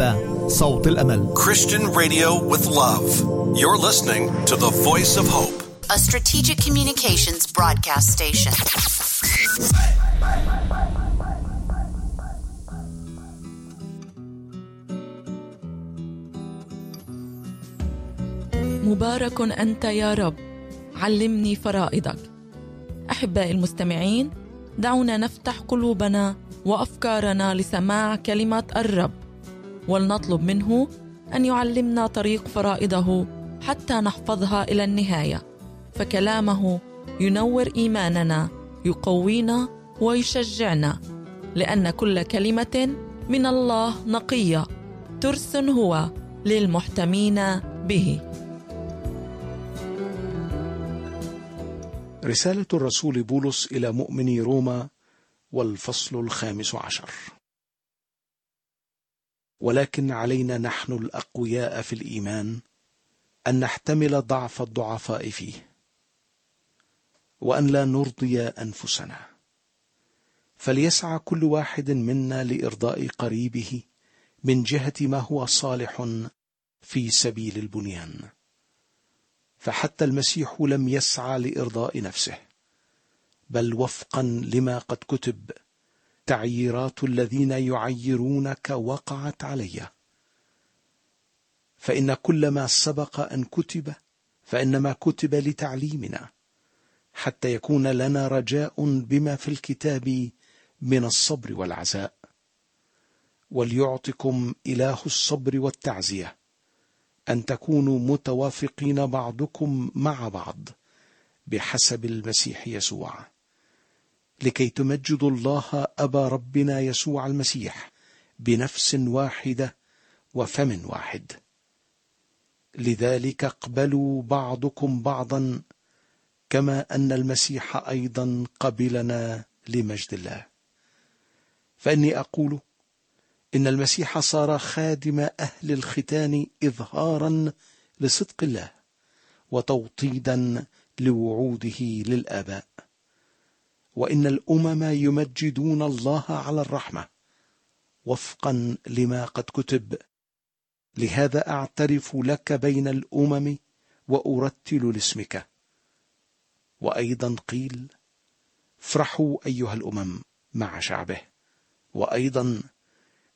المحبة صوت الأمل Christian radio with love. You're listening to the voice of hope. a strategic communications broadcast station. مبارك انت يا رب علمني فرائضك احبائي المستمعين دعونا نفتح قلوبنا وافكارنا لسماع كلمه الرب ولنطلب منه أن يعلمنا طريق فرائضه حتى نحفظها إلى النهاية. فكلامه ينور إيماننا يقوينا ويشجعنا لأن كل كلمة من الله نقية ترس هو للمحتمين به. رسالة الرسول بولس إلى مؤمني روما والفصل الخامس عشر. ولكن علينا نحن الأقوياء في الإيمان أن نحتمل ضعف الضعفاء فيه وأن لا نرضي أنفسنا. فليسعى كل واحد منا لإرضاء قريبه من جهة ما هو صالح في سبيل البنيان. فحتى المسيح لم يسعى لإرضاء نفسه بل وفقا لما قد كتب تعييرات الذين يعيرونك وقعت علي. فإن كل ما سبق أن كتب فانما كتب لتعليمنا حتى يكون لنا رجاء بما في الكتاب من الصبر والعزاء. وليعطكم إله الصبر والتعزية. أن تكونوا متوافقين بعضكم مع بعض بحسب المسيح يسوع. لكي تمجدوا الله أبا ربنا يسوع المسيح بنفس واحدة وفم واحد. لذلك اقبلوا بعضكم بعضا كما أن المسيح أيضا قبلنا لمجد الله. فإني أقول إن المسيح صار خادم أهل الختان إظهارا لصدق الله وتوطيدا لوعوده للآباء. وإن الأمم يمجدون الله على الرحمة وفقا لما قد كتب. لهذا أعترف لك بين الأمم وأرتل لاسمك. وأيضا قيل افرحوا أيها الأمم مع شعبه. وأيضا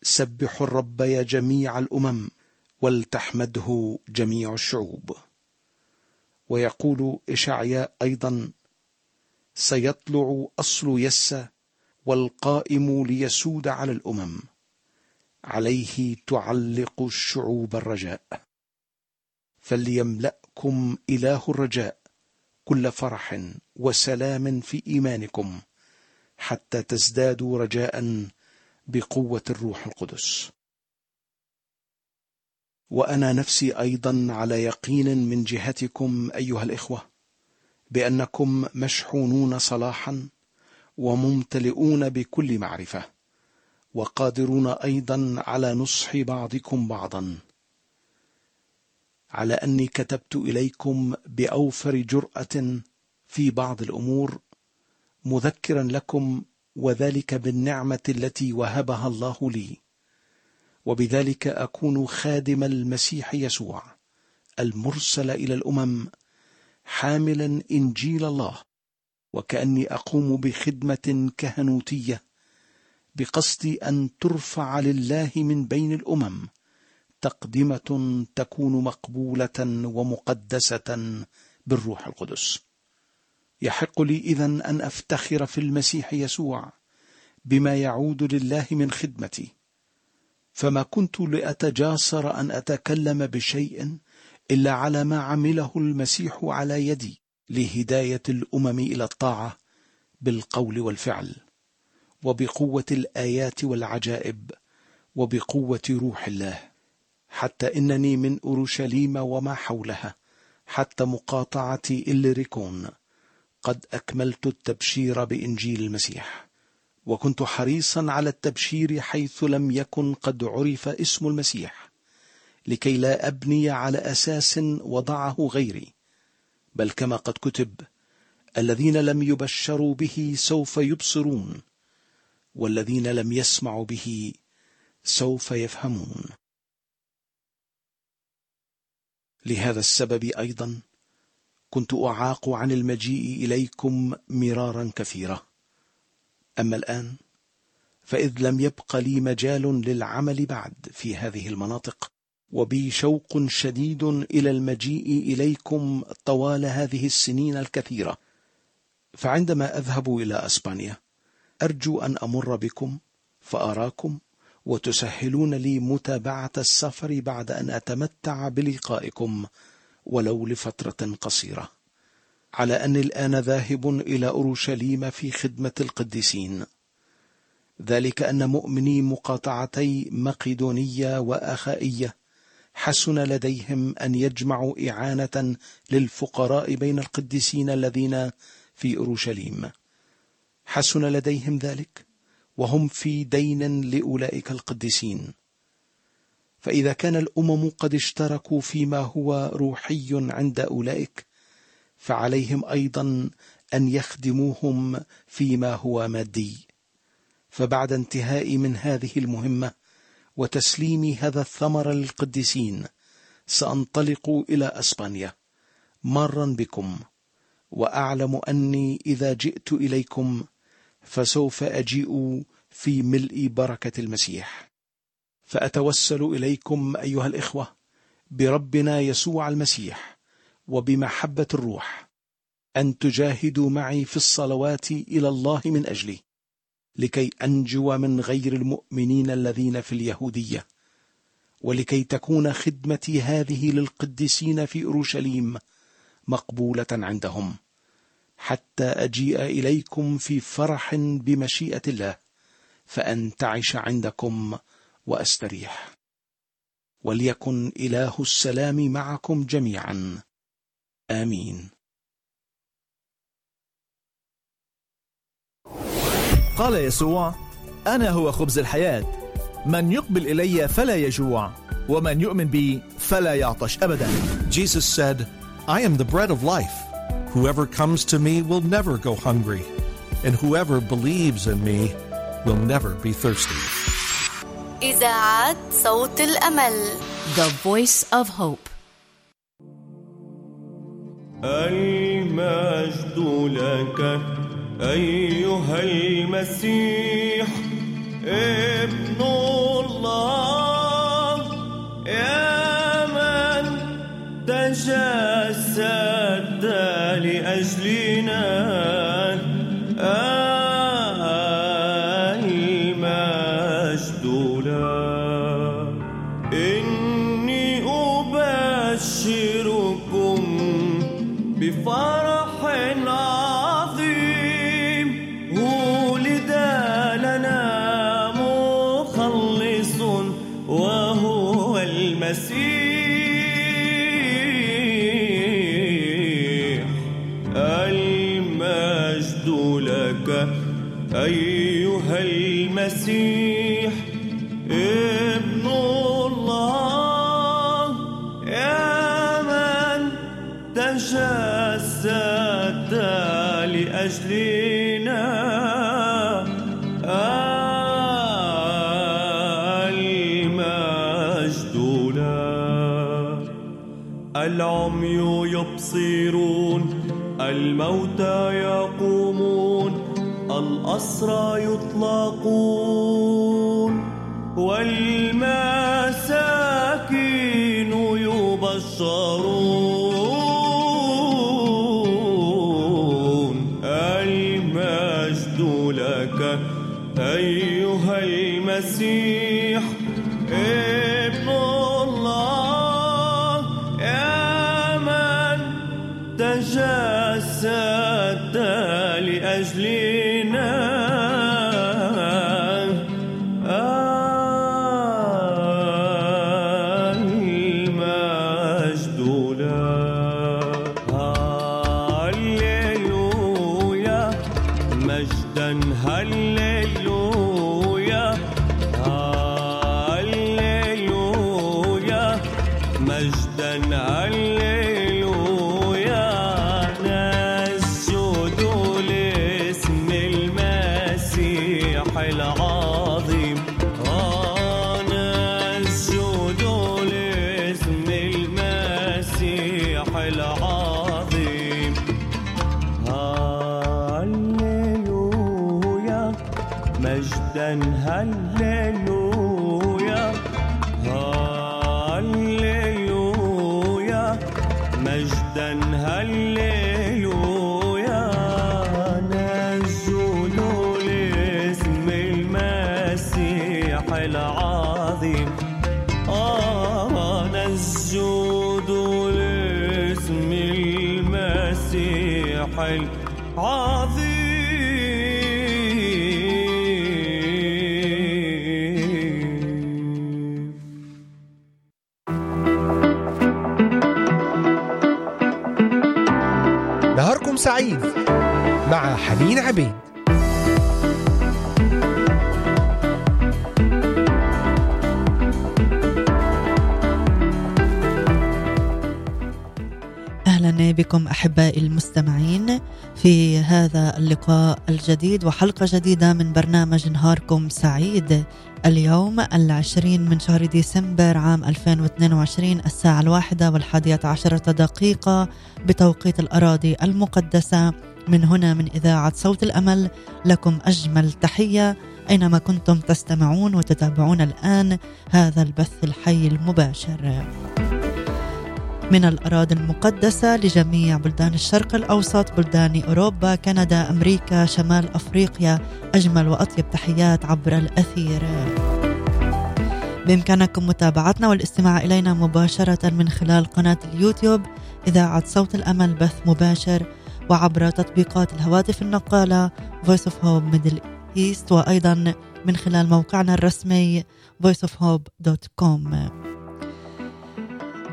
سبحوا الرب يا جميع الأمم ولتحمده جميع الشعوب. ويقول إشعياء أيضا سيطلع أصل يسى والقائم ليسود على الأمم. عليه تعلق الشعوب الرجاء. فليملأكم إله الرجاء كل فرح وسلام في إيمانكم حتى تزدادوا رجاء بقوة الروح القدس. وأنا نفسي أيضا على يقين من جهتكم أيها الإخوة بأنكم مشحونون صلاحا وممتلئون بكل معرفة وقادرون أيضا على نصح بعضكم بعضا. على أني كتبت إليكم بأوفر جرأة في بعض الأمور مذكرا لكم وذلك بالنعمة التي وهبها الله لي وبذلك أكون خادم المسيح يسوع المرسل إلى الأمم حاملا إنجيل الله وكأني أقوم بخدمة كهنوتية بقصد أن ترفع لله من بين الأمم تقدمة تكون مقبولة ومقدسة بالروح القدس. يحق لي إذن أن أفتخر في المسيح يسوع بما يعود لله من خدمتي. فما كنت لأتجاسر أن أتكلم بشيء إلا على ما عمله المسيح على يدي لهداية الأمم إلى الطاعة بالقول والفعل وبقوة الآيات والعجائب وبقوة روح الله. حتى إنني من أورشليم وما حولها حتى مقاطعة إلريكون قد أكملت التبشير بإنجيل المسيح. وكنت حريصا على التبشير حيث لم يكن قد عرف اسم المسيح. لكي لا أبني على أساس وضعه غيري. بل كما قد كتب الذين لم يبشروا به سوف يبصرون والذين لم يسمعوا به سوف يفهمون. لهذا السبب أيضا كنت أعاق عن المجيء إليكم مرارا كثيرة. أما الآن فإذ لم يبق لي مجال للعمل بعد في هذه المناطق. وبي شوق شديد إلى المجيء إليكم طوال هذه السنين الكثيرة. فعندما أذهب إلى أسبانيا أرجو أن أمر بكم فأراكم وتسهلون لي متابعة السفر بعد أن أتمتع بلقائكم ولو لفترة قصيرة. على أني الآن ذاهب إلى أورشليم في خدمة القديسين. ذلك أن مؤمني مقاطعتي مقدونية وأخائية حسن لديهم أن يجمعوا إعانة للفقراء بين القديسين الذين في أورشليم. حسن لديهم ذلك وهم في دين لأولئك القديسين. فإذا كان الأمم قد اشتركوا فيما هو روحي عند أولئك فعليهم أيضا أن يخدموهم فيما هو مادي. فبعد انتهاء من هذه المهمة وتسليم هذا الثمر للقديسين سأنطلق إلى أسبانيا. مرا بكم وأعلم أني إذا جئت إليكم فسوف أجيء في ملء بركة المسيح. فأتوسل إليكم أيها الإخوة بربنا يسوع المسيح وبمحبة الروح أن تجاهدوا معي في الصلوات إلى الله من أجلي. لكي أنجو من غير المؤمنين الذين في اليهودية ولكي تكون خدمتي هذه للقديسين في أورشليم مقبولة عندهم حتى أجيء إليكم في فرح بمشيئة الله فأنتعش عندكم وأستريح. وليكن إله السلام معكم جميعا. آمين. قال يسوع أنا هو خبز الحياة من يقبل إلي فلا يجوع ومن يؤمن بي فلا يعطش أبدا Jesus said, I am the bread of life. Whoever comes to me will never go hungry, and whoever believes in me will never be thirsty. إذاعة صوت الأمل The Voice of Hope. المجد لك أيها المسيح ابن الله يا يبصرون الموتى يقومون الأسرى يطلقون والمساكين لأجلنا حنين عبيد. أهلا بكم أحبائي المستمعين. في هذا اللقاء الجديد وحلقة جديدة من برنامج نهاركم سعيد. اليوم العشرين من شهر ديسمبر عام 2022 الساعة الواحدة والحادية عشرة دقيقة بتوقيت الأراضي المقدسة. من هنا من إذاعة صوت الأمل لكم أجمل تحية أينما كنتم تستمعون وتتابعون الآن هذا البث الحي المباشر. من الأراضي المقدسة لجميع بلدان الشرق الأوسط بلدان أوروبا كندا أمريكا شمال أفريقيا. أجمل وأطيب تحيات عبر الأثير. بإمكانكم متابعتنا والاستماع إلينا مباشرة من خلال قناة اليوتيوب إذاعة صوت الأمل بث مباشر وعبر تطبيقات الهواتف النقالة Voice of Hope Middle East وأيضا من خلال موقعنا الرسمي voiceofhope.com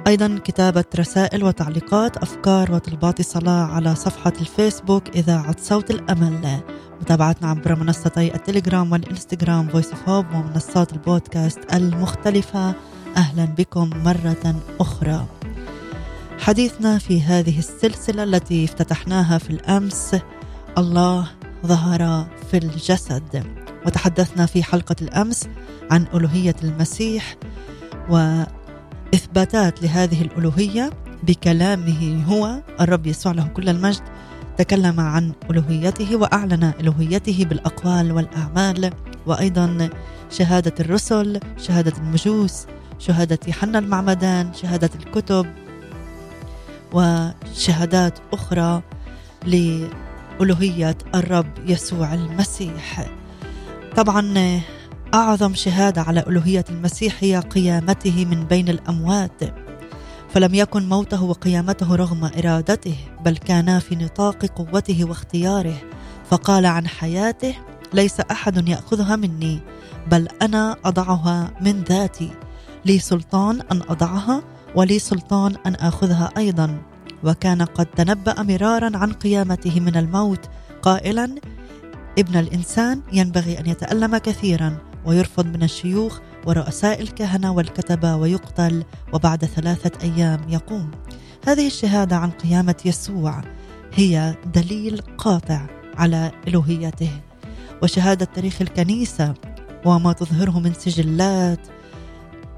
أيضا كتابة رسائل وتعليقات أفكار وطلبات صلاة على صفحة الفيسبوك إذاعة صوت الأمل. متابعتنا عبر منصتي التليجرام والإنستغرام Voice of Hope ومنصات البودكاست المختلفة. أهلا بكم مرة أخرى. حديثنا في هذه السلسلة التي افتتحناها في الأمس الله ظهر في الجسد. وتحدثنا في حلقة الأمس عن ألوهية المسيح و إثباتات لهذه الألوهية بكلامه هو الرب يسوع له كل المجد تكلم عن ألوهيته وأعلن ألوهيته بالأقوال والأعمال وأيضا شهادة الرسل شهادة المجوس شهادة يوحنا المعمدان شهادة الكتب وشهادات أخرى لألوهية الرب يسوع المسيح. طبعا أعظم شهادة على ألوهية المسيح هي قيامته من بين الأموات. فلم يكن موته وقيامته رغم إرادته بل كانا في نطاق قوته واختياره. فقال عن حياته ليس أحد يأخذها مني بل أنا أضعها من ذاتي. لي سلطان أن أضعها ولي سلطان أن آخذها أيضا. وكان قد تنبأ مرارا عن قيامته من الموت قائلا ابن الإنسان ينبغي أن يتألم كثيرا. ويرفض من الشيوخ ورؤساء الكهنة والكتبة ويقتل وبعد ثلاثة أيام يقوم. هذه الشهادة عن قيامة يسوع هي دليل قاطع على ألوهيته وشهادة تاريخ الكنيسة وما تظهره من سجلات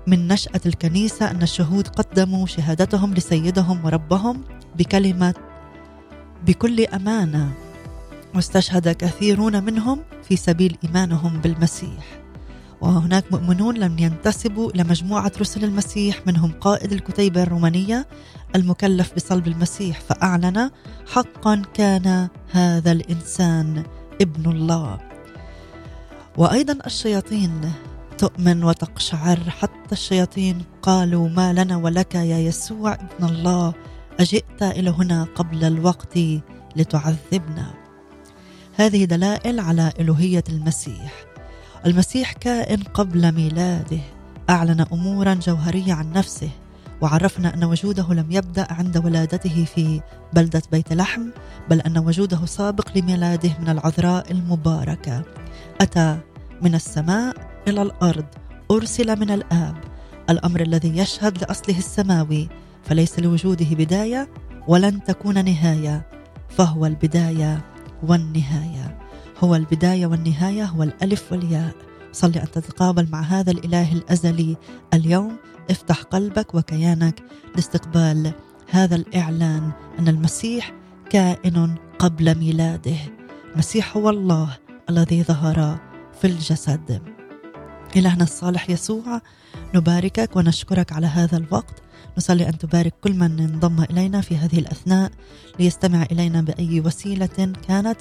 من نشأة الكنيسة أن الشهود قدموا شهادتهم لسيدهم وربهم بكلمة بكل أمانة. واستشهد كثيرون منهم في سبيل إيمانهم بالمسيح. وهناك مؤمنون لم ينتسبوا إلى مجموعة رسل المسيح منهم قائد الكتيبة الرومانية المكلف بصلب المسيح فأعلن حقا كان هذا الإنسان ابن الله وأيضا الشياطين تؤمن وتقشعر حتى الشياطين قالوا ما لنا ولك يا يسوع ابن الله أجئت إلى هنا قبل الوقت لتعذبنا هذه دلائل على الوهيه المسيح. المسيح كائن قبل ميلاده. أعلن أمورا جوهرية عن نفسه وعرفنا أن وجوده لم يبدأ عند ولادته في بلدة بيت لحم بل أن وجوده سابق لميلاده من العذراء المباركة. أتى من السماء إلى الأرض أرسل من الآب. الأمر الذي يشهد لأصله السماوي فليس لوجوده بداية ولن تكون نهاية فهو البداية والنهاية. هو البداية والنهاية هو الألف والياء. صلي ان تتقابل مع هذا الإله الأزلي. اليوم افتح قلبك وكيانك لاستقبال هذا الإعلان أن المسيح كائن قبل ميلاده. المسيح هو الله الذي ظهر في الجسد. إلهنا الصالح يسوع نباركك ونشكرك على هذا الوقت. نصلي أن تبارك كل من انضم إلينا في هذه الأثناء ليستمع إلينا بأي وسيلة كانت.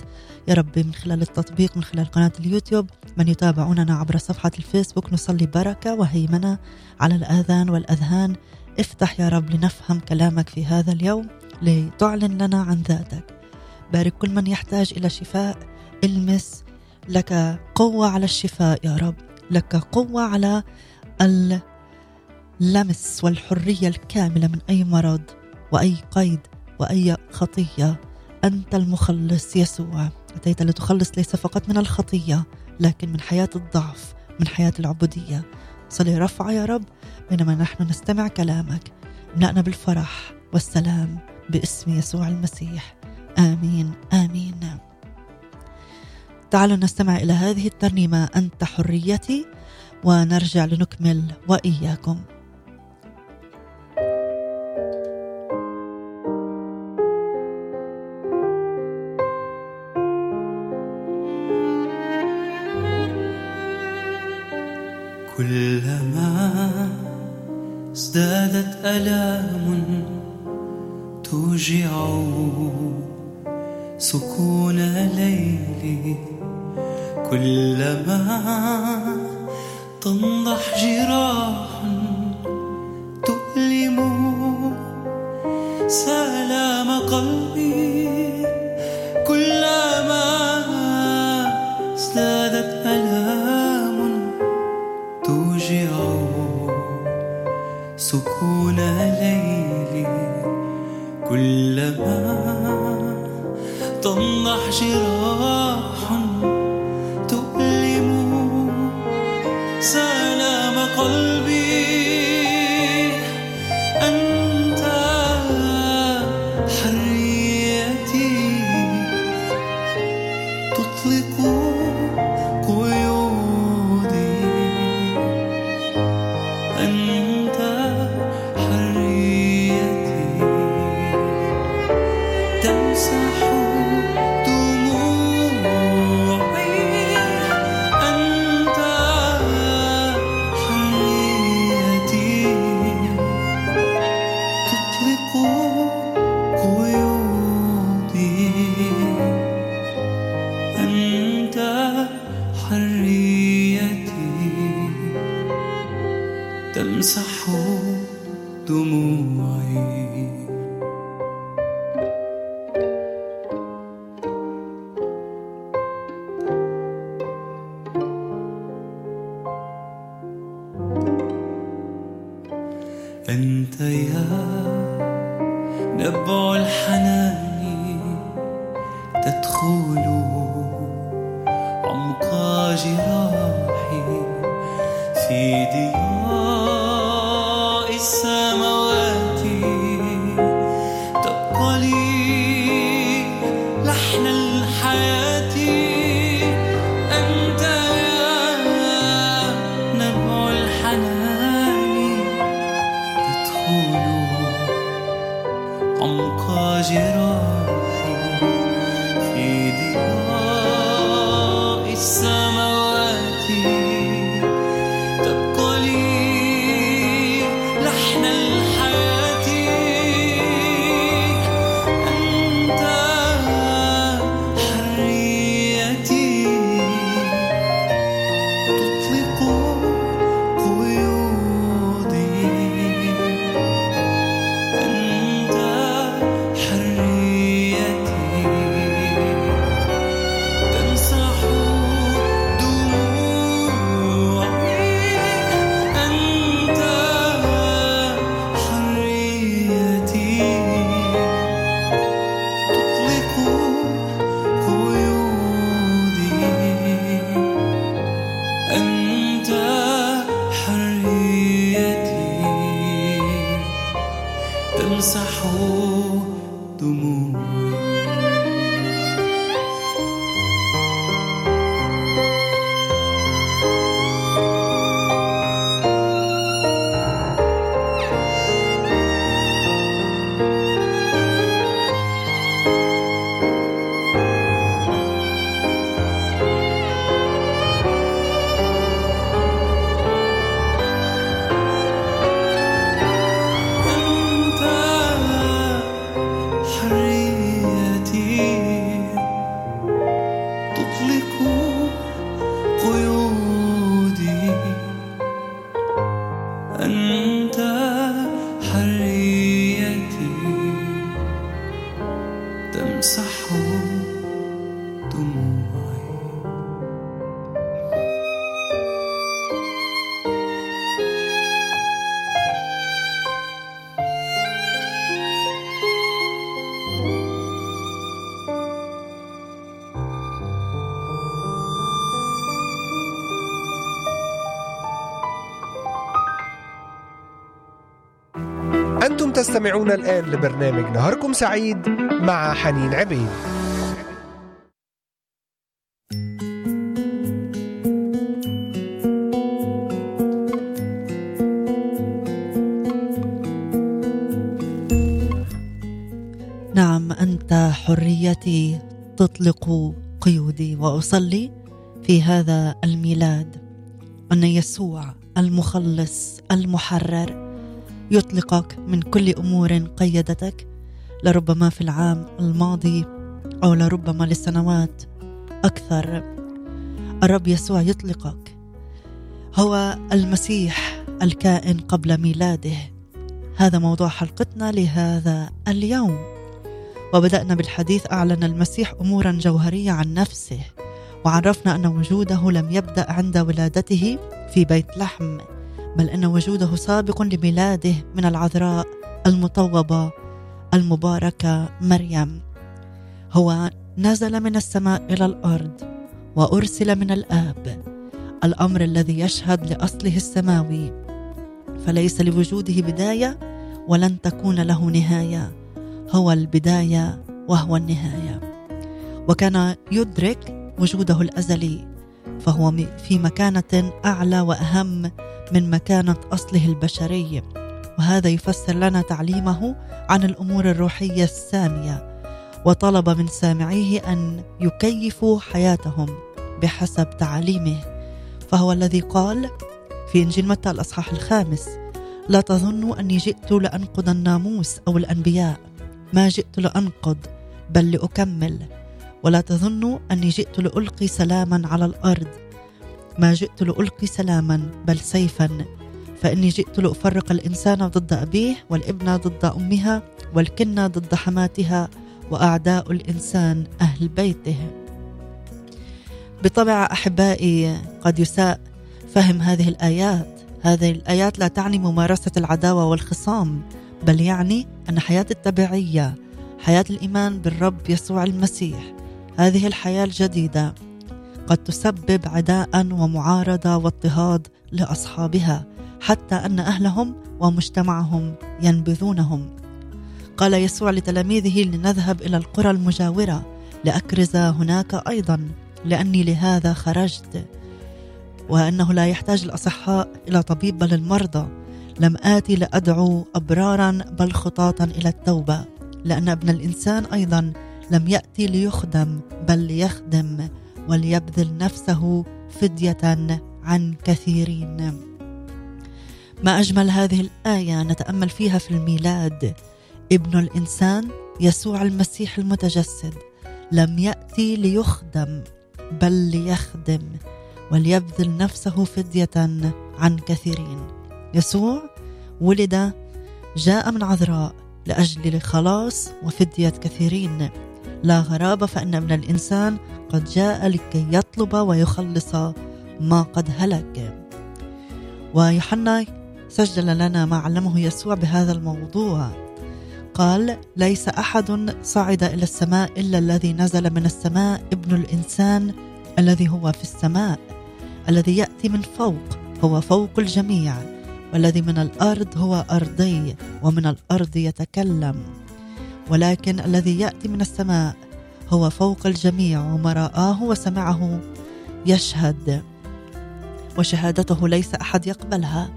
يا رب من خلال التطبيق من خلال قناة اليوتيوب من يتابعوننا عبر صفحة الفيسبوك نصلي بركة وهيمنة على الآذان والأذهان. افتح يا رب لنفهم كلامك في هذا اليوم لتعلن لنا عن ذاتك. بارك كل من يحتاج إلى شفاء. المس لك قوة على الشفاء يا رب. لك قوة على اللمس والحرية الكاملة من أي مرض وأي قيد وأي خطية. أنت المخلص يسوع. أتيت لتخلص ليس فقط من الخطية لكن من حياة الضعف من حياة العبودية. صلي رفع يا رب. بينما نحن نستمع كلامك املأنا بالفرح والسلام باسم يسوع المسيح. آمين آمين. تعالوا نستمع إلى هذه الترنيمة أنت حريتي ونرجع لنكمل وإياكم. كلما ازدادت ألام توجع سكون ليلي كلما تنضح جراح تؤلم سلام قلبي. تنضح you. تستمعون الآن لبرنامج نهاركم سعيد مع حنين عبيد. نعم أنت حريتي تطلق قيودي وأصلي في هذا الميلاد أن يسوع المخلص المحرر يطلقك من كل أمور قيدتك لربما في العام الماضي أو لربما لسنوات أكثر. الرب يسوع يطلقك. هو المسيح الكائن قبل ميلاده. هذا موضوع حلقتنا لهذا اليوم. وبدأنا بالحديث أعلن المسيح أمورا جوهرية عن نفسه وعرفنا أن وجوده لم يبدأ عند ولادته في بيت لحم. بل أن وجوده سابق لميلاده من العذراء المطوبة المباركة مريم. هو نزل من السماء إلى الأرض وأرسل من الآب الأمر الذي يشهد لأصله السماوي. فليس لوجوده بداية ولن تكون له نهاية هو البداية وهو النهاية. وكان يدرك وجوده الأزلي فهو في مكانة أعلى وأهم من مكانة أصله البشري وهذا يفسر لنا تعليمه عن الأمور الروحية السامية وطلب من سامعيه أن يكيفوا حياتهم بحسب تعاليمه فهو الذي قال في إنجيل متى الأصحاح الخامس لا تظنوا أني جئت لانقض الناموس أو الأنبياء ما جئت لأنقض بل لأكمل ولا تظنوا أني جئت لألقي سلاما على الأرض ما جئت لألقي سلاما بل سيفا. فإني جئت لأفرق الإنسان ضد أبيه والابن ضد أمها والكنه ضد حماتها وأعداء الإنسان أهل بيته. بطبع أحبائي قد يساء فهم هذه الآيات. هذه الآيات لا تعني ممارسة العداوة والخصام بل يعني أن حياة التبعية حياة الإيمان بالرب يسوع المسيح. هذه الحياة الجديدة. قد تسبب عداء ومعارضة واضطهاد لأصحابها حتى أن أهلهم ومجتمعهم ينبذونهم. قال يسوع لتلاميذه لنذهب إلى القرى المجاورة لأكرز هناك أيضا لأني لهذا خرجت. وأنه لا يحتاج الأصحاء إلى طبيب بل المرضى. لم آتي لأدعو أبرارا بل خطاة إلى التوبة. لأن ابن الإنسان أيضا لم يأتي ليخدم بل ليخدم. وليبذل نفسه فدية عن كثيرين. ما أجمل هذه الآية نتأمل فيها في الميلاد. ابن الإنسان يسوع المسيح المتجسد لم يأتي ليخدم بل ليخدم وليبذل نفسه فدية عن كثيرين. يسوع ولد جاء من عذراء لأجل الخلاص وفدية كثيرين. لا غرابة فإن ابن الإنسان قد جاء لكي يطلب ويخلص ما قد هلك. ويوحنا سجل لنا ما علمه يسوع بهذا الموضوع. قال ليس أحد صعد إلى السماء إلا الذي نزل من السماء ابن الإنسان الذي هو في السماء. الذي يأتي من فوق هو فوق الجميع والذي من الأرض هو أرضي ومن الأرض يتكلم. ولكن الذي يأتي من السماء هو فوق الجميع وما رآه وسمعه يشهد. وشهادته ليس أحد يقبلها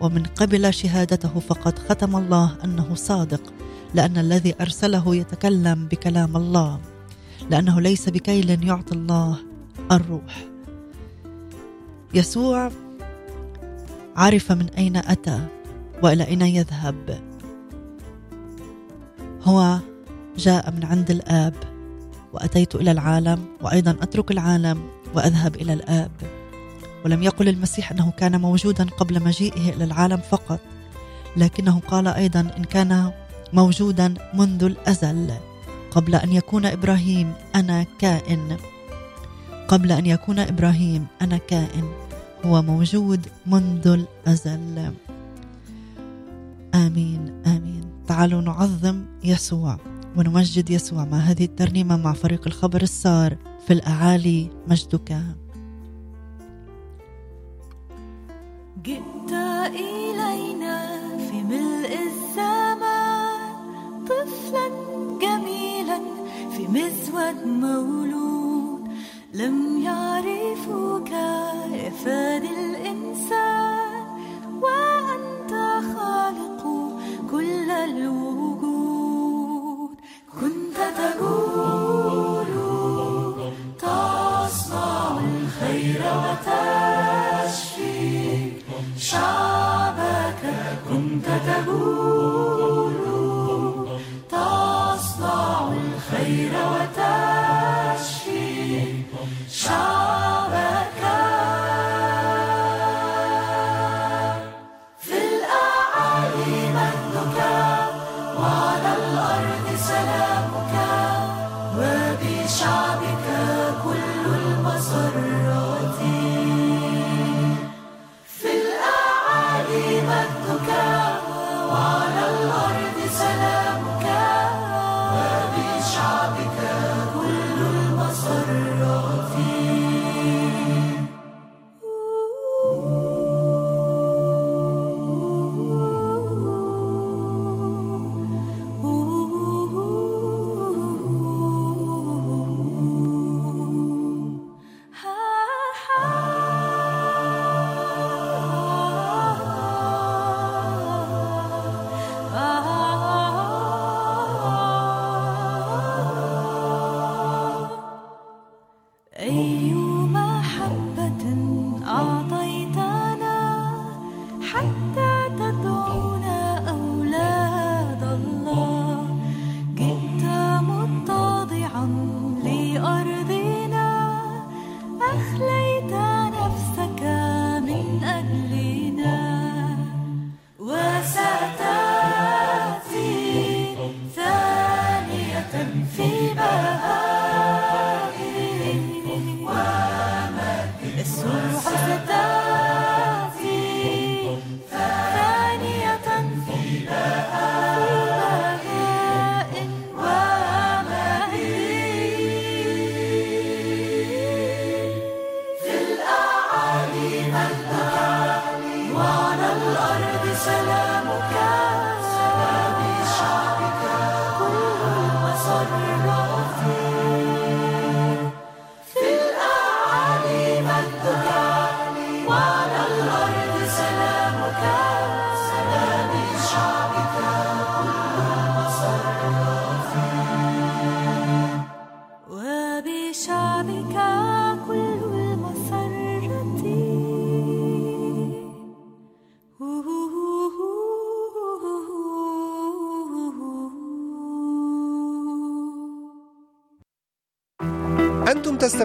ومن قبل شهادته فقد ختم الله أنه صادق لأن الذي أرسله يتكلم بكلام الله لأنه ليس بكيل يعطي الله الروح. يسوع عرف من أين أتى وإلى أين يذهب. هو جاء من عند الآب وأتيت إلى العالم وأيضا أترك العالم وأذهب إلى الآب. ولم يقل المسيح أنه كان موجودا قبل مجيئه إلى العالم فقط لكنه قال أيضا إن كان موجودا منذ الأزل قبل أن يكون إبراهيم أنا كائن. قبل أن يكون إبراهيم أنا كائن هو موجود منذ الأزل. آمين آمين. تعالوا نعظم يسوع ونمجد يسوع مع هذه الترنيمة مع فريق الخبر السار في الأعالي مجدك. جئت إلينا في ملء الزمان طفلا جميلا في مزود مولود. لم يعرفوك يا فادي الإنسان وأنت كنت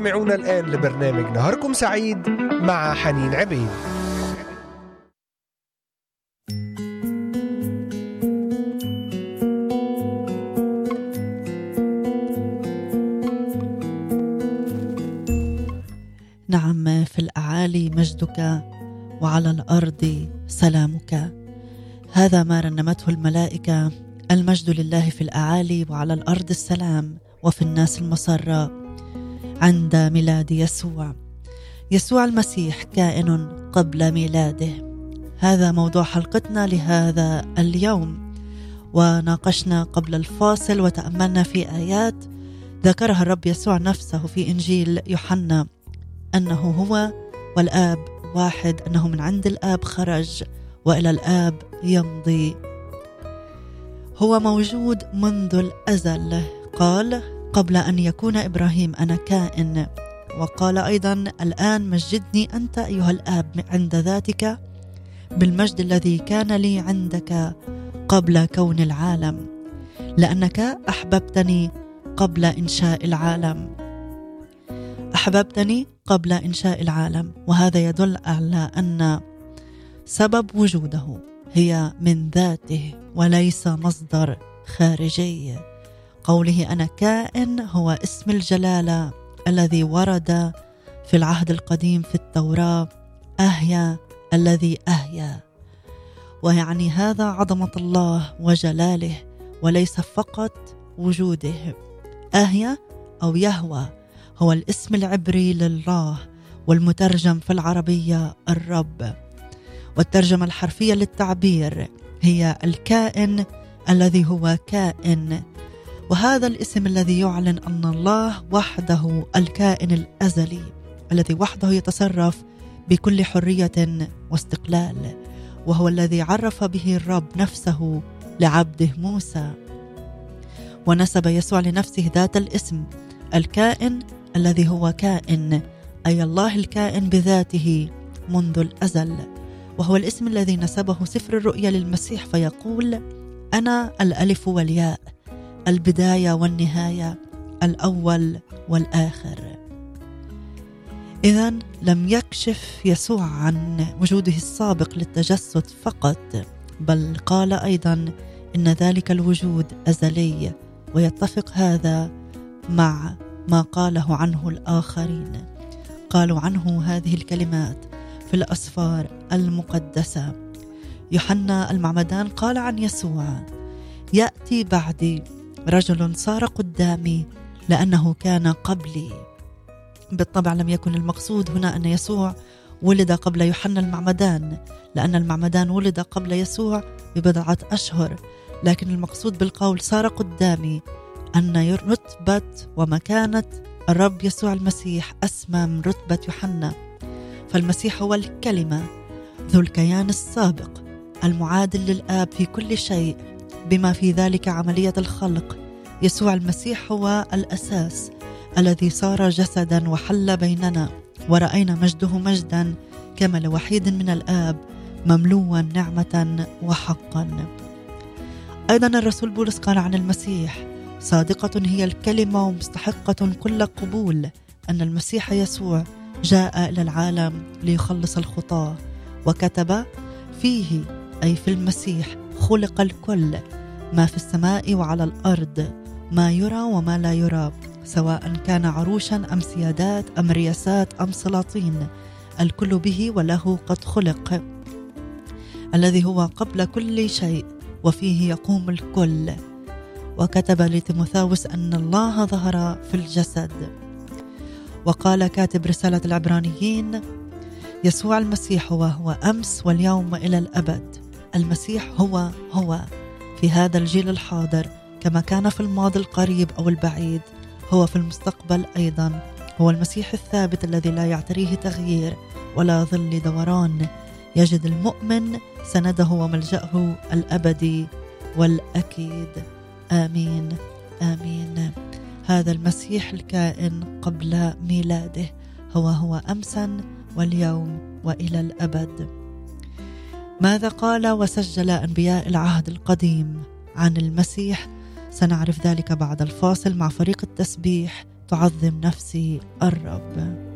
تستمعون الآن لبرنامج نهاركم سعيد مع حنين عبيد. نعم في الأعالي مجدك وعلى الأرض سلامك. هذا ما رنمته الملائكة. المجد لله في الأعالي وعلى الأرض السلام وفي الناس المسرة. عند ميلاد يسوع. يسوع المسيح كائن قبل ميلاده. هذا موضوع حلقتنا لهذا اليوم. وناقشنا قبل الفاصل وتأملنا في آيات ذكرها الرب يسوع نفسه في إنجيل يوحنا. أنه هو والآب واحد أنه من عند الآب خرج وإلى الآب يمضي. هو موجود منذ الأزل. قال قبل أن يكون إبراهيم أنا كائن. وقال أيضا الآن مجدني أنت أيها الآب عند ذاتك بالمجد الذي كان لي عندك قبل كون العالم لأنك أحببتني قبل إنشاء العالم. أحببتني قبل إنشاء العالم. وهذا يدل على أن سبب وجوده هي من ذاته وليس مصدر خارجي. قوله أنا كائن هو اسم الجلاله الذي ورد في العهد القديم في التوراة أهيا الذي أهيا. ويعني هذا عظمة الله وجلاله وليس فقط وجوده. أهيا أو يهوى هو الاسم العبري لله والمترجم في العربية الرب. والترجمة الحرفية للتعبير هي الكائن الذي هو كائن. وهذا الاسم الذي يعلن أن الله وحده الكائن الأزلي الذي وحده يتصرف بكل حرية واستقلال وهو الذي عرف به الرب نفسه لعبده موسى. ونسب يسوع لنفسه ذات الاسم الكائن الذي هو كائن أي الله الكائن بذاته منذ الأزل. وهو الاسم الذي نسبه سفر الرؤيا للمسيح فيقول أنا الألف والياء. البداية والنهاية الأول والآخر. اذا لم يكشف يسوع عن وجوده السابق للتجسد فقط بل قال أيضا إن ذلك الوجود أزلي ويتفق هذا مع ما قاله عنه الآخرين. قالوا عنه هذه الكلمات في الأسفار المقدسة. يوحنا المعمدان قال عن يسوع يأتي بعدي رجل صار قدامي لأنه كان قبلي. بالطبع لم يكن المقصود هنا أن يسوع ولد قبل يوحنا المعمدان لأن المعمدان ولد قبل يسوع ببضعة أشهر. لكن المقصود بالقول صار قدامي أن رتبة ومكانة الرب يسوع المسيح أسمى من رتبة يوحنا. فالمسيح هو الكلمة ذو الكيان السابق المعادل للآب في كل شيء. بما في ذلك عملية الخلق. يسوع المسيح هو الأساس الذي صار جسدا وحل بيننا. ورأينا مجده مجدا كما لوحيد من الآب مملوا نعمة وحقا. أيضا الرسول بولس قال عن المسيح صادقة هي الكلمة ومستحقة كل قبول أن المسيح يسوع جاء إلى العالم ليخلص الخطاة. وكتب فيه أي في المسيح خلق الكل ما في السماء وعلى الأرض ما يرى وما لا يرى سواء كان عروشا أم سيادات أم رياسات أم سلاطين الكل به وله قد خلق الذي هو قبل كل شيء وفيه يقوم الكل. وكتب لتيموثاوس أن الله ظهر في الجسد. وقال كاتب رسالة العبرانيين يسوع المسيح هو هو أمس واليوم إلى الأبد. المسيح هو هو في هذا الجيل الحاضر كما كان في الماضي القريب أو البعيد هو في المستقبل أيضا. هو المسيح الثابت الذي لا يعتريه تغيير ولا ظل دوران. يجد المؤمن سنده وملجأه الأبدي والأكيد. آمين آمين. هذا المسيح الكائن قبل ميلاده. هو هو امسا واليوم وإلى الأبد. ماذا قال وسجل أنبياء العهد القديم عن المسيح؟ سنعرف ذلك بعد الفاصل مع فريق التسبيح تعظم نفسي الرب.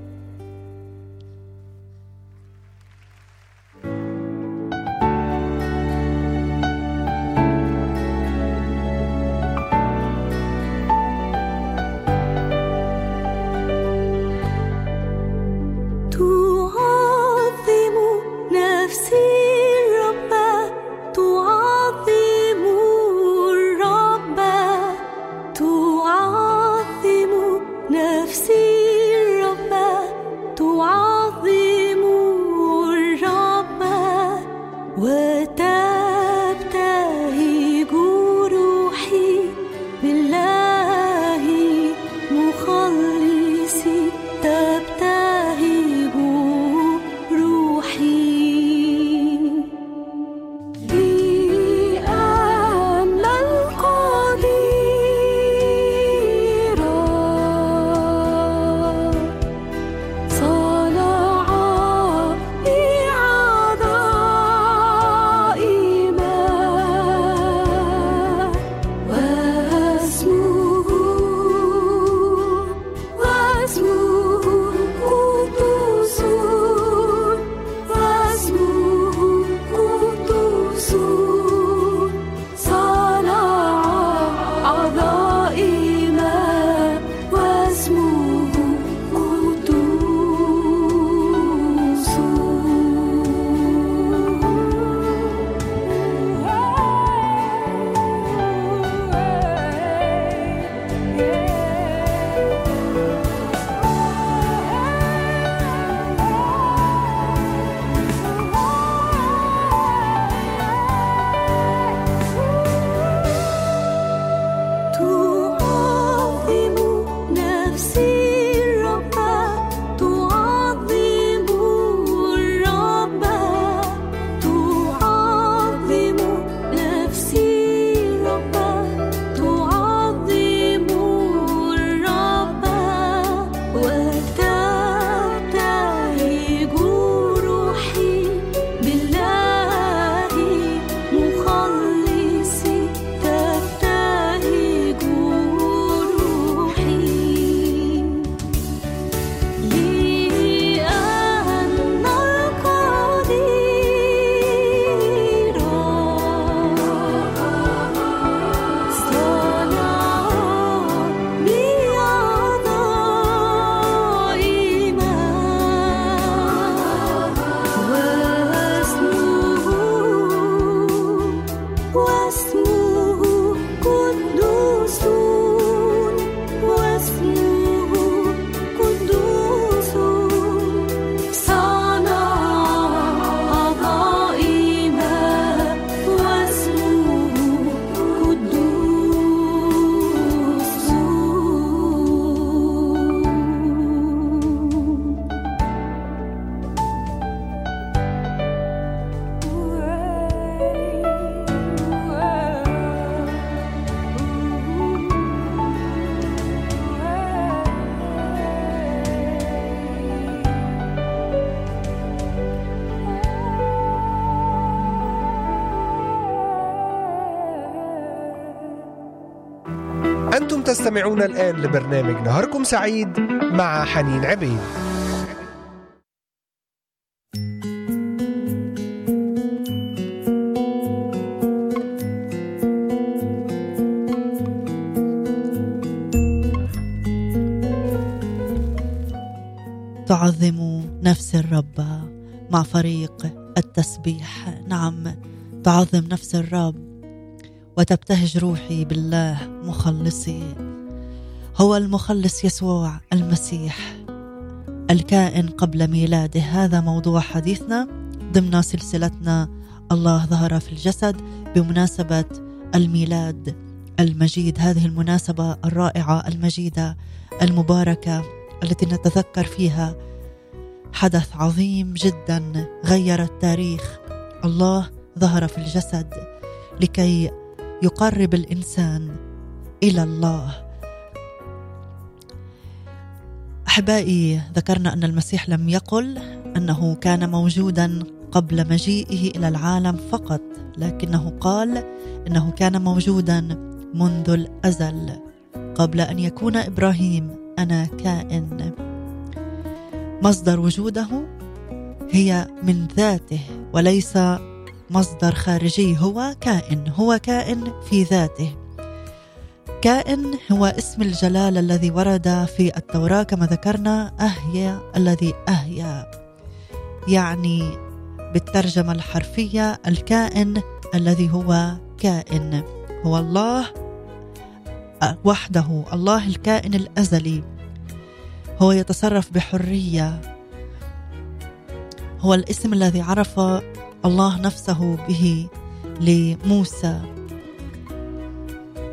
تستمعون الآن لبرنامج نهاركم سعيد مع حنين عبيد. تعظم نفس الرب مع فريق التسبيح. نعم تعظم نفس الرب وتبتهج روحي بالله مخلصي. هو المخلص يسوع المسيح. الكائن قبل ميلاده. هذا موضوع حديثنا. ضمن سلسلتنا الله ظهر في الجسد بمناسبة الميلاد المجيد. هذه المناسبة الرائعة المجيدة المباركة التي نتذكر فيها حدث عظيم جدا غير التاريخ. الله ظهر في الجسد لكي يقرب الإنسان إلى الله. أحبائي ذكرنا أن المسيح لم يقل أنه كان موجودا قبل مجيئه إلى العالم فقط لكنه قال إنه كان موجودا منذ الأزل قبل أن يكون إبراهيم أنا كائن. مصدر وجوده هي من ذاته وليس مصدر خارجي هو كائن هو كائن في ذاته. كائن هو اسم الجلال الذي ورد في التوراة كما ذكرنا أهيا الذي أهيا. يعني بالترجمة الحرفية الكائن الذي هو كائن. هو الله وحده الله الكائن الأزلي. هو يتصرف بحرية. هو الاسم الذي عرف الله نفسه به لموسى.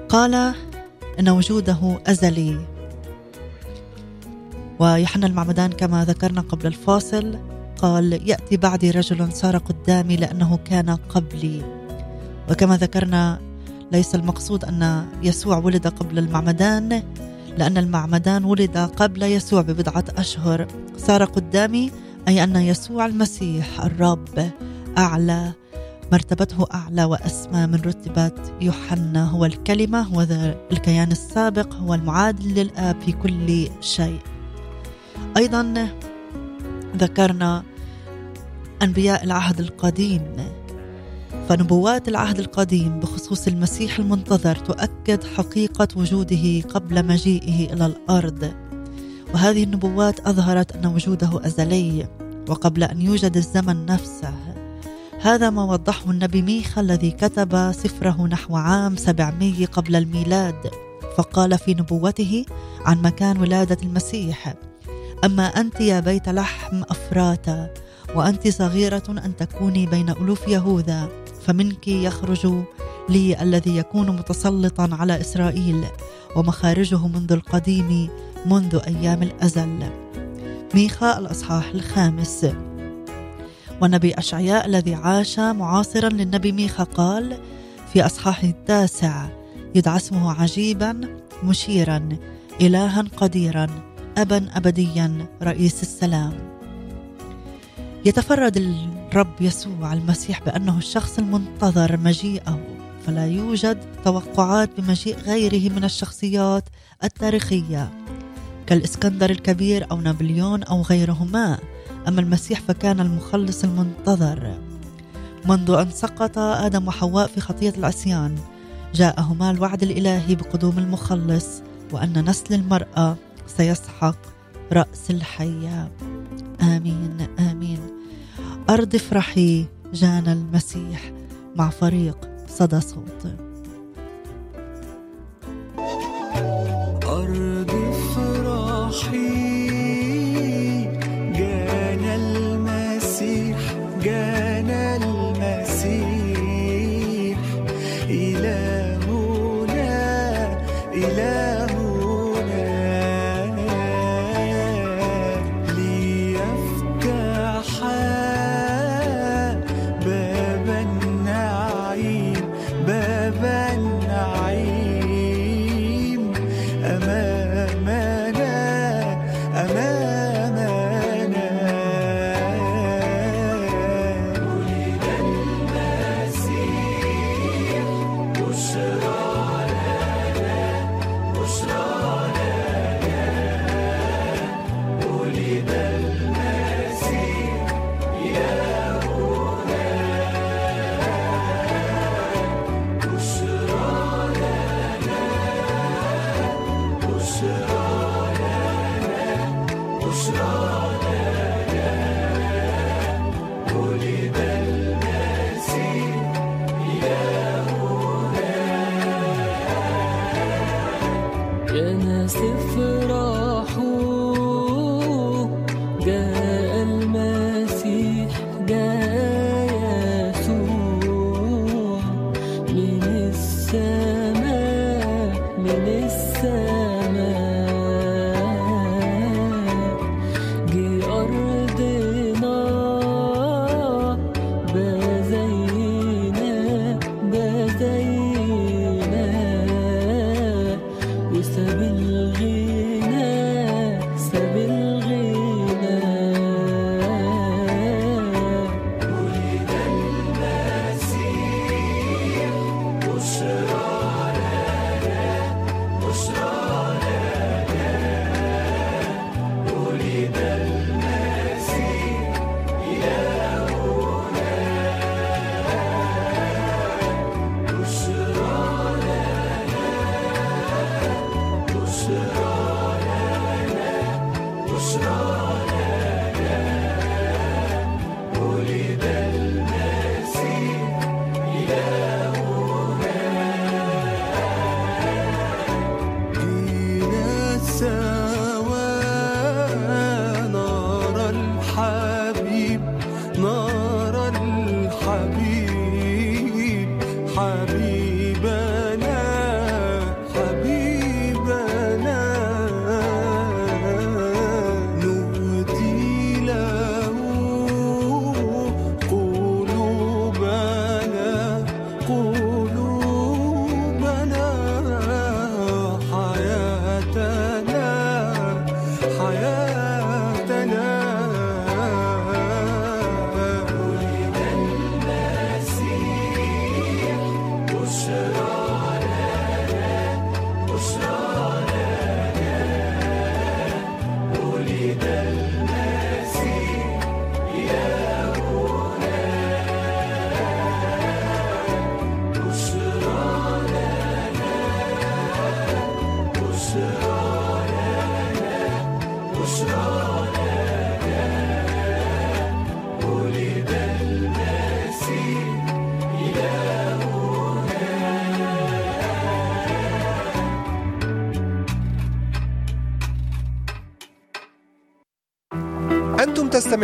قال إن وجوده أزلي. ويوحنا المعمدان كما ذكرنا قبل الفاصل قال يأتي بعدي رجل صار قدامي لأنه كان قبلي. وكما ذكرنا ليس المقصود أن يسوع ولد قبل المعمدان لأن المعمدان ولد قبل يسوع ببضعة أشهر. صار قدامي أي أن يسوع المسيح الرب. أعلى مرتبته أعلى وأسمى من رتبه يوحنا هو الكلمة هو الكيان السابق هو المعادل للآب في كل شيء. أيضا ذكرنا أنبياء العهد القديم. فنبوات العهد القديم بخصوص المسيح المنتظر تؤكد حقيقة وجوده قبل مجيئه إلى الأرض. وهذه النبوات أظهرت أن وجوده أزلي وقبل أن يوجد الزمن نفسه. هذا ما وضحه النبي ميخا الذي كتب سفره نحو عام 700 قبل الميلاد فقال في نبوته عن مكان ولادة المسيح أما أنت يا بيت لحم أفراتا وأنت صغيرة أن تكوني بين ألوف يهوذا فمنك يخرج لي الذي يكون متسلطا على إسرائيل ومخارجه منذ القديم منذ أيام الأزل. ميخا الأصحاح الخامس. والنبي أشعياء الذي عاش معاصرا للنبي ميخا قال في أصحاحه التاسع يدعى اسمه عجيبا مشيرا إلها قديرا أبا أبديا رئيس السلام. يتفرد الرب يسوع المسيح بأنه الشخص المنتظر مجيئه فلا يوجد توقعات بمجيء غيره من الشخصيات التاريخية كالإسكندر الكبير أو نابليون أو غيرهما. أما المسيح فكان المخلص المنتظر. منذ أن سقط آدم وحواء في خطية العصيان جاءهما الوعد الإلهي بقدوم المخلص وأن نسل المرأة سيسحق رأس الحية. آمين آمين. أرض افرحي جانا المسيح مع فريق صدى صوت. أرض افرحي المسيح بشرى قلوبنا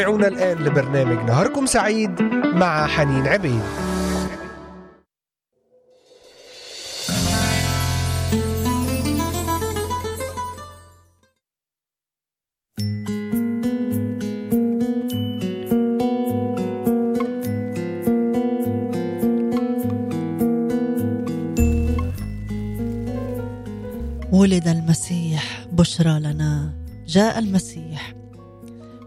تستمعون الآن لبرنامج نهاركم سعيد مع حنين عبيد. ولد المسيح بشرى لنا جاء المسيح.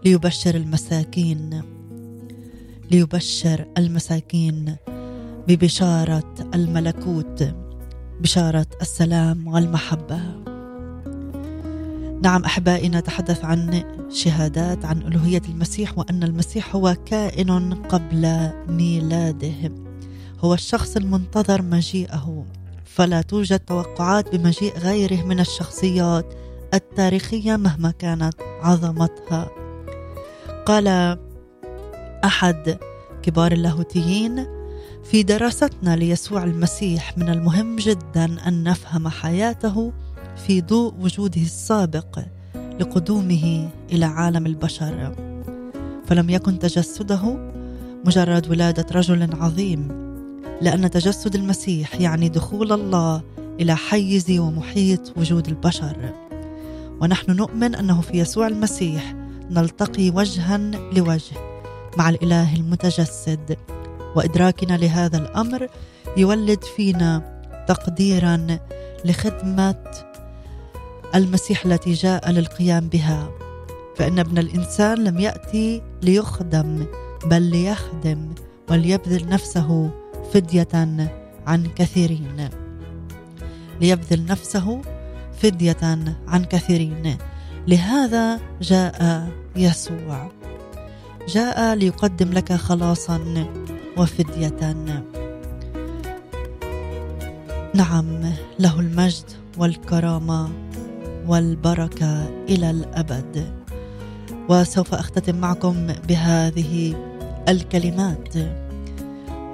ليبشر المساكين ليبشر المساكين ببشارة الملكوت بشارة السلام والمحبة. نعم أحبائي نتحدث عن شهادات عن ألوهية المسيح وأن المسيح هو كائن قبل ميلاده. هو الشخص المنتظر مجيئه فلا توجد توقعات بمجيء غيره من الشخصيات التاريخية مهما كانت عظمتها. قال أحد كبار اللاهوتيين في دراستنا ليسوع المسيح من المهم جدا أن نفهم حياته في ضوء وجوده السابق لقدومه إلى عالم البشر. فلم يكن تجسده مجرد ولادة رجل عظيم لأن تجسد المسيح يعني دخول الله إلى حيز ومحيط وجود البشر. ونحن نؤمن أنه في يسوع المسيح نلتقي وجها لوجه مع الإله المتجسد وإدراكنا لهذا الأمر يولد فينا تقديرا لخدمة المسيح التي جاء للقيام بها. فإن ابن الإنسان لم يأتي ليخدم بل ليخدم وليبذل نفسه فدية عن كثيرين. ليبذل نفسه فدية عن كثيرين. لهذا جاء يسوع. جاء ليقدم لك خلاصا وفدية. نعم له المجد والكرامة والبركة إلى الأبد. وسوف أختتم معكم بهذه الكلمات.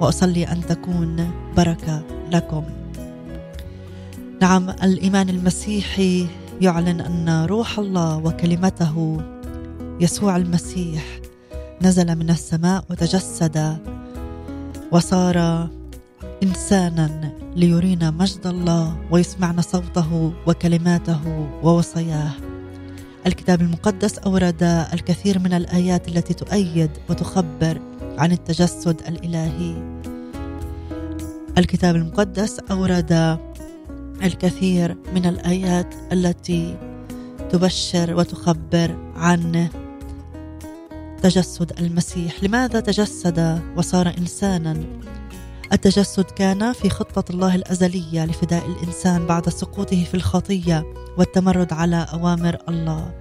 وأصلي أن تكون بركة لكم. نعم الإيمان المسيحي يعلن أن روح الله وكلمته يسوع المسيح نزل من السماء وتجسد وصار إنسانا ليرينا مجد الله ويسمعنا صوته وكلماته ووصاياه. الكتاب المقدس أورد الكثير من الآيات التي تؤيد وتخبر عن التجسد الإلهي. الكتاب المقدس أورد الكثير من الآيات التي تبشر وتخبر عن تجسد المسيح. لماذا تجسد وصار إنسانا؟ التجسد كان في خطة الله الأزلية لفداء الإنسان بعد سقوطه في الخطية والتمرد على أوامر الله.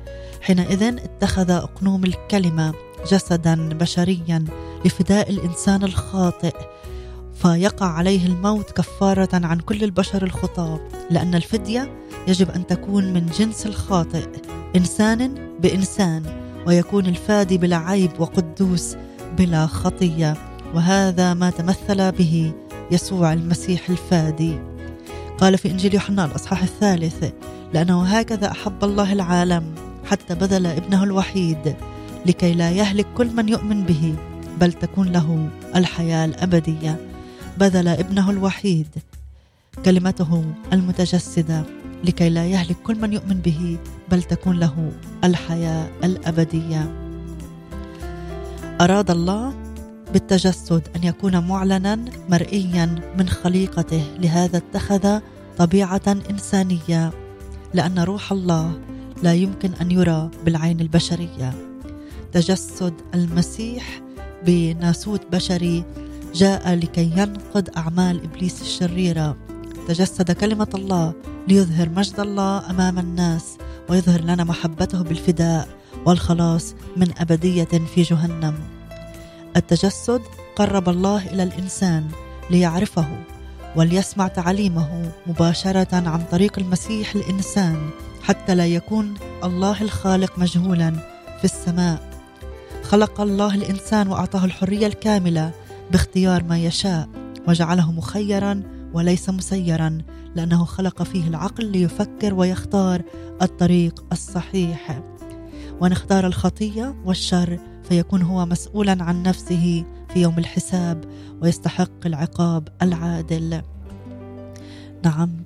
حينئذ اتخذ أقنوم الكلمة جسدا بشريا لفداء الإنسان الخاطئ. فيقع عليه الموت كفارة عن كل البشر الخطاه لأن الفدية يجب أن تكون من جنس الخاطئ إنسان بإنسان ويكون الفادي بلا عيب وقدوس بلا خطية وهذا ما تمثل به يسوع المسيح الفادي. قال في إنجيل يوحنا الأصحاح الثالث لأنه هكذا أحب الله العالم حتى بذل ابنه الوحيد لكي لا يهلك كل من يؤمن به بل تكون له الحياة الأبدية. بذل ابنه الوحيد كلمته المتجسدة لكي لا يهلك كل من يؤمن به بل تكون له الحياة الأبدية. أراد الله بالتجسد أن يكون معلنا مرئيا من خليقته لهذا اتخذ طبيعة إنسانية لأن روح الله لا يمكن أن يرى بالعين البشرية. تجسد المسيح بناسوت بشري جاء لكي ينقض أعمال إبليس الشريرة. تجسد كلمة الله ليظهر مجد الله أمام الناس ويظهر لنا محبته بالفداء والخلاص من أبدية في جهنم. التجسد قرب الله إلى الإنسان ليعرفه وليسمع تعليمه مباشرة عن طريق المسيح الإنسان حتى لا يكون الله الخالق مجهولا في السماء. خلق الله الإنسان وأعطاه الحرية الكاملة باختيار ما يشاء وجعله مخيرا وليس مسيرا لأنه خلق فيه العقل ليفكر ويختار الطريق الصحيح. ونختار الخطية والشر فيكون هو مسؤولا عن نفسه في يوم الحساب ويستحق العقاب العادل. نعم.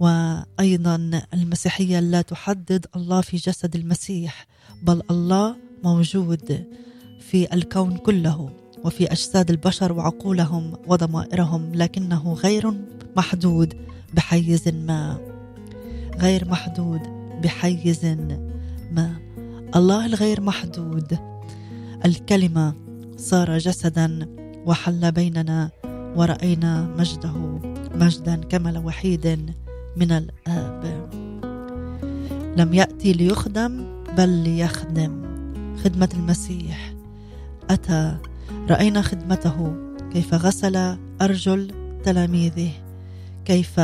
وأيضا المسيحية لا تحدد الله في جسد المسيح بل الله موجود في الكون كله. وفي أجساد البشر وعقولهم وضمائرهم لكنه غير محدود بحيز ما. غير محدود بحيز ما. الله الغير محدود. الكلمة صار جسدا وحل بيننا ورأينا مجده مجدا كمل وحيد من الآب. لم يأتي ليخدم بل ليخدم. خدمة المسيح. أتى رأينا خدمته. كيف غسل أرجل تلاميذه. كيف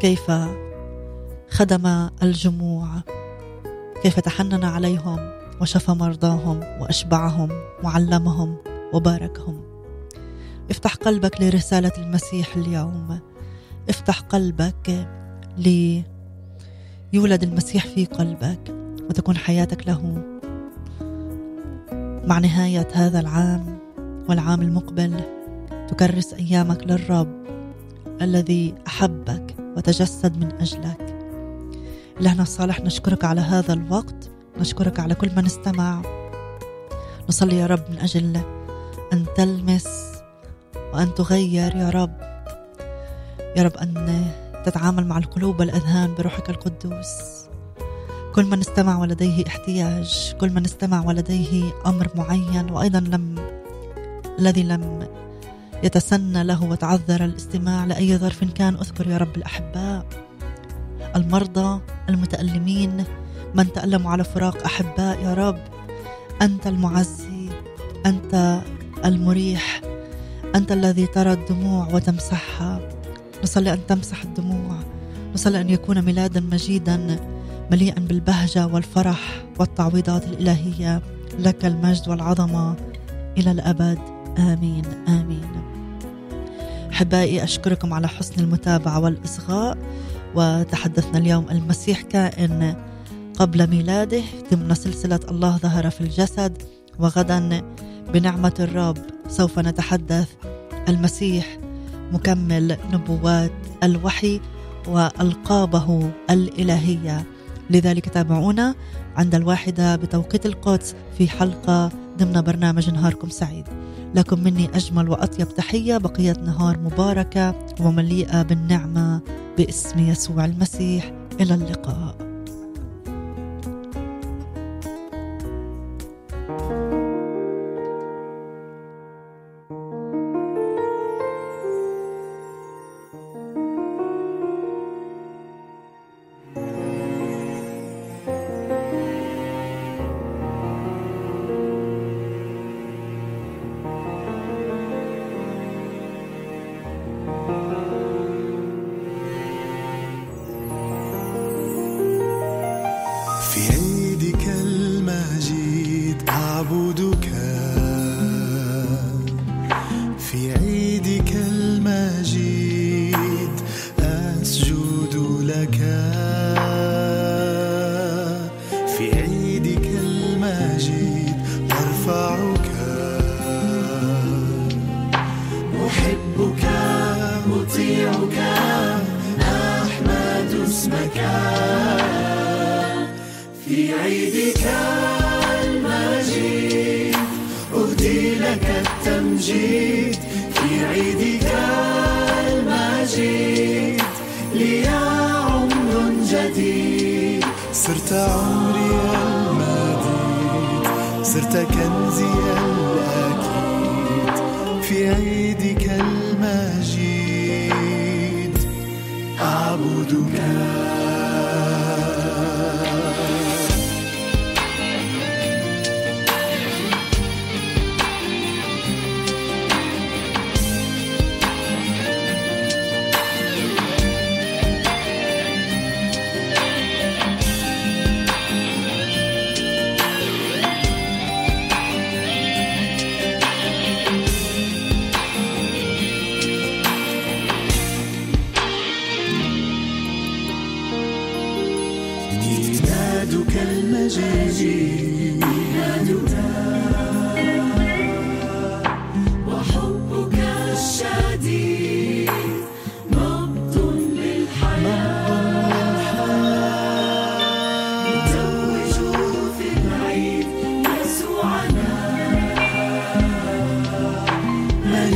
كيف خدم الجموع. كيف تحنن عليهم وشفى مرضاهم وأشبعهم وعلمهم وباركهم. افتح قلبك لرسالة المسيح اليوم. افتح قلبك ليولد المسيح في قلبك وتكون حياتك له. مع نهاية هذا العام والعام المقبل تكرس أيامك للرب الذي أحبك وتجسد من أجلك. إلهنا الصالح نشكرك على هذا الوقت نشكرك على كل من استمع. نصلي يا رب من أجل أن تلمس وأن تغير يا رب. يا رب أن تتعامل مع القلوب والأذهان بروحك القدوس. كل من استمع ولديه احتياج كل من استمع ولديه أمر معين وأيضا لم الذي لم يتسنى له وتعذر الاستماع لأي ظرف كان أذكر يا رب الأحباء. المرضى المتألمين من تألموا على فراق أحباء يا رب أنت المعزي أنت المريح أنت الذي ترى الدموع وتمسحها. نصلي أن تمسح الدموع. نصلي أن يكون ميلادا مجيدا. مليئا بالبهجة والفرح والتعويضات الإلهية لك المجد والعظمة إلى الأبد. آمين آمين. أحبائي أشكركم على حسن المتابعة والإصغاء. وتحدثنا اليوم المسيح كائن قبل ميلاده. ضمن سلسلة الله ظهر في الجسد. وغدا بنعمة الرب سوف نتحدث. المسيح مكمل نبوات الوحي وألقابه الإلهية. لذلك تابعونا عند الواحدة بتوقيت القدس في حلقة ضمن برنامج نهاركم سعيد. لكم مني أجمل وأطيب تحية بقية نهار مباركة ومليئة بالنعمة باسم يسوع المسيح. إلى اللقاء.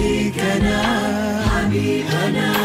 مليكنا حبيبنا.